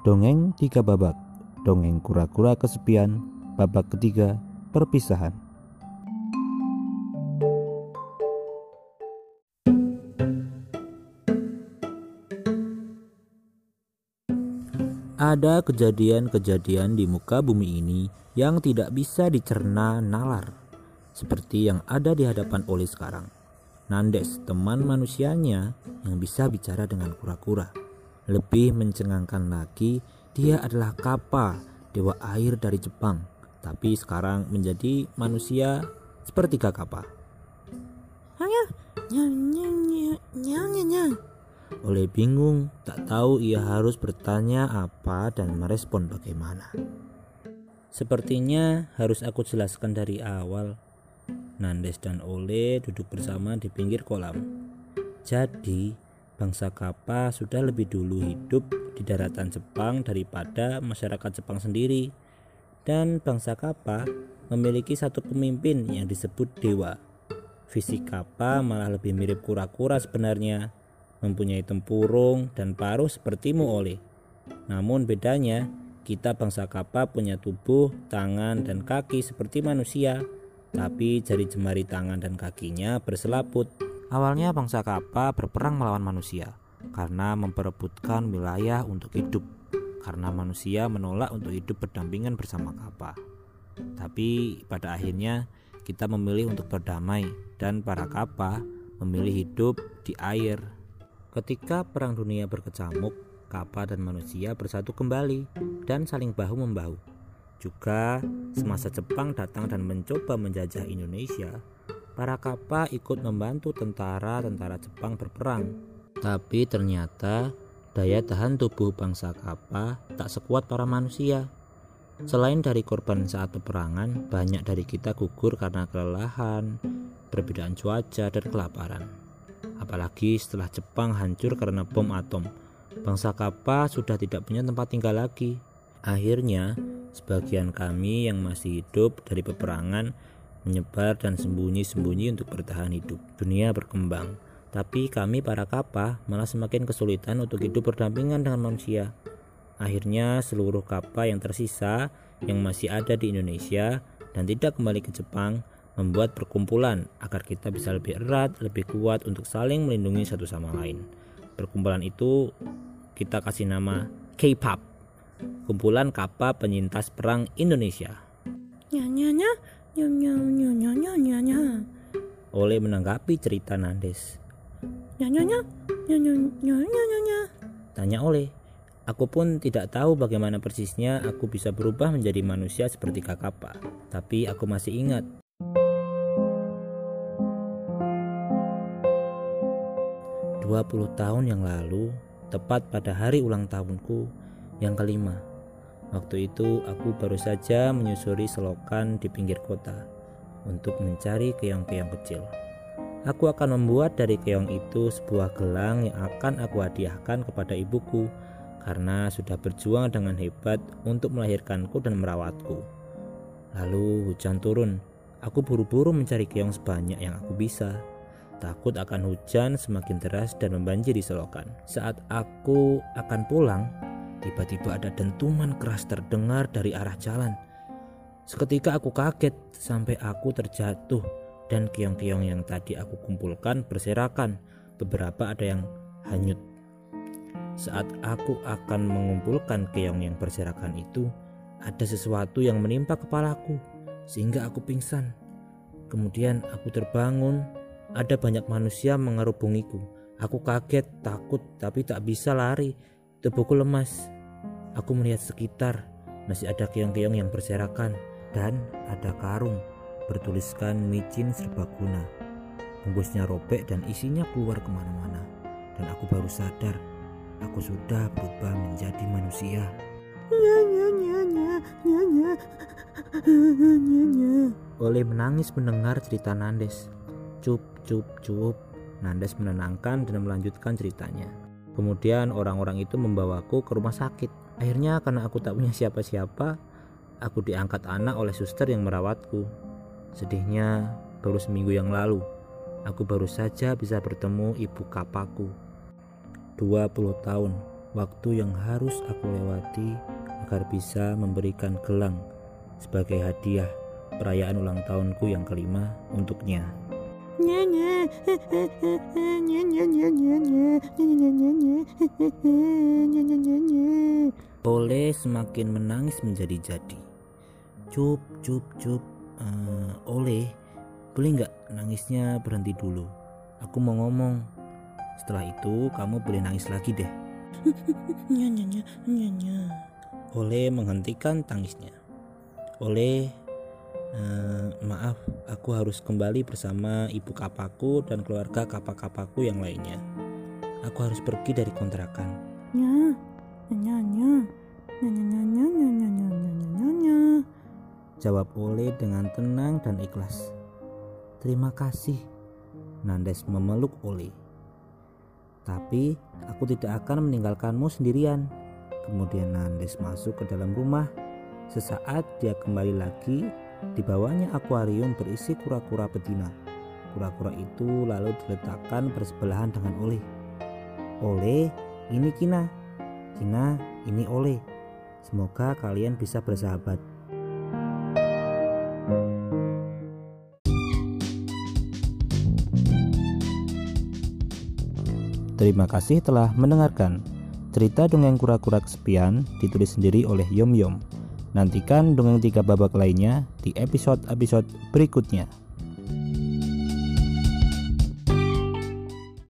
Dongeng tiga babak. Dongeng kura-kura kesepian Babak ketiga Perpisahan. Ada kejadian-kejadian di muka bumi ini yang tidak bisa dicerna nalar Seperti yang ada di hadapan Oli sekarang. Nandes, teman manusianya yang bisa bicara dengan kura-kura lebih mencengangkan lagi, dia adalah Kappa, dewa air dari Jepang, tapi sekarang menjadi manusia seperti Kappa. Oleh bingung, tak tahu ia harus bertanya apa dan merespon bagaimana. Sepertinya harus aku jelaskan dari awal. Nandes dan Ole duduk bersama di pinggir kolam. Jadi, bangsa Kappa sudah lebih dulu hidup di daratan Jepang daripada masyarakat Jepang sendiri. Dan bangsa Kappa memiliki satu pemimpin yang disebut dewa. Fisik Kappa malah lebih mirip kura-kura sebenarnya, mempunyai tempurung dan paruh sepertimu oleh. Namun bedanya, kita bangsa Kappa punya tubuh, tangan, dan kaki seperti manusia, tapi jari jemari tangan dan kakinya berselaput Awalnya bangsa Kappa berperang melawan manusia karena memperebutkan wilayah untuk hidup. Karena manusia menolak untuk hidup berdampingan bersama Kappa. Tapi pada akhirnya kita memilih untuk berdamai dan para Kappa memilih hidup di air. Ketika perang dunia berkecamuk, Kappa dan manusia bersatu kembali dan saling bahu-membahu. Juga semasa Jepang datang dan mencoba menjajah Indonesia, para kappa ikut membantu tentara-tentara Jepang berperang. Tapi ternyata daya tahan tubuh bangsa kappa tak sekuat para manusia. Selain dari korban saat peperangan, banyak dari kita gugur karena kelelahan, perbedaan cuaca, dan kelaparan. Apalagi setelah Jepang hancur karena bom atom, bangsa kappa sudah tidak punya tempat tinggal lagi. Akhirnya, sebagian kami yang masih hidup dari peperangan menyebar dan sembunyi-sembunyi untuk bertahan hidup. Dunia berkembang, tapi kami para kapal malah semakin kesulitan untuk hidup berdampingan dengan manusia. Akhirnya seluruh kapal yang tersisa yang masih ada di Indonesia dan tidak kembali ke Jepang membuat perkumpulan agar kita bisa lebih erat, lebih kuat untuk saling melindungi satu sama lain. Perkumpulan itu kita kasih nama K-pop, kumpulan kapal penyintas perang Indonesia. Nyanyanya, Nyonya, Oleh menanggapi cerita Nandes. Nyonya, Tanya Oleh. Aku pun tidak tahu bagaimana persisnya aku bisa berubah menjadi manusia seperti Kakapa. Tapi aku masih ingat. Dua puluh tahun yang lalu, tepat pada hari ulang tahunku yang kelima, Waktu itu aku baru saja menyusuri selokan di pinggir kota untuk mencari keong-keong kecil. Aku akan membuat dari keong itu sebuah gelang yang akan aku hadiahkan kepada ibuku karena sudah berjuang dengan hebat untuk melahirkanku dan merawatku. Lalu hujan turun. Aku buru-buru mencari keong sebanyak yang aku bisa. Takut akan hujan semakin deras dan membanjiri selokan. Saat aku akan pulang, Tiba-tiba ada dentuman keras terdengar dari arah jalan. Seketika aku kaget sampai aku terjatuh dan keong-keong yang tadi aku kumpulkan berserakan. Beberapa ada yang hanyut. Saat aku akan mengumpulkan keong yang berserakan itu, ada sesuatu yang menimpa kepalaku sehingga aku pingsan. Kemudian aku terbangun, ada banyak manusia mengerubungiku. Aku kaget, takut, tapi tak bisa lari Tubuhku lemas. Aku melihat sekitar, masih ada keong-keong yang berserakan dan ada karung bertuliskan micin serbaguna. Bungkusnya robek dan isinya keluar ke mana-mana. Dan aku baru sadar, aku sudah berubah menjadi manusia. Oleh menangis mendengar cerita Nandes. Cup, cup, cup. Nandes menenangkan dan melanjutkan ceritanya. Kemudian orang-orang itu membawaku ke rumah sakit. Akhirnya karena aku tak punya siapa-siapa, aku diangkat anak oleh suster yang merawatku. Sedihnya, baru seminggu yang lalu, aku baru saja bisa bertemu ibu kapaku. 20 tahun waktu yang harus aku lewati agar bisa memberikan gelang sebagai hadiah perayaan ulang tahunku yang kelima untuknya. Oleh semakin menangis menjadi-jadi. Cup, cup, cup. Eh, Oleh, boleh nggak nangisnya berhenti dulu? Aku mau ngomong. Setelah itu kamu boleh nangis lagi deh. Oleh menghentikan tangisnya. Oleh, eh, maaf, aku harus kembali bersama ibu kapaku dan keluarga kapak-kapaku yang lainnya. Aku harus pergi dari kontrakan. Nya. Nyanya. Nyanya nyanya nyanya nyanya nyanya. Jawab Oleh dengan tenang dan ikhlas. Terima kasih. Nandes memeluk Oleh. Tapi aku tidak akan meninggalkanmu sendirian. Kemudian Nandes masuk ke dalam rumah. Sesaat dia kembali lagi, dibawanya akuarium berisi kura-kura betina. Kura-kura itu lalu diletakkan bersebelahan dengan Oleh. Oleh, ini Kina. Kina, ini Oleh. Semoga kalian bisa bersahabat. Terima kasih telah mendengarkan. Cerita dongeng kura-kura kesepian ditulis sendiri oleh Yom Yom. Nantikan dongeng tiga babak lainnya di episode-episode berikutnya.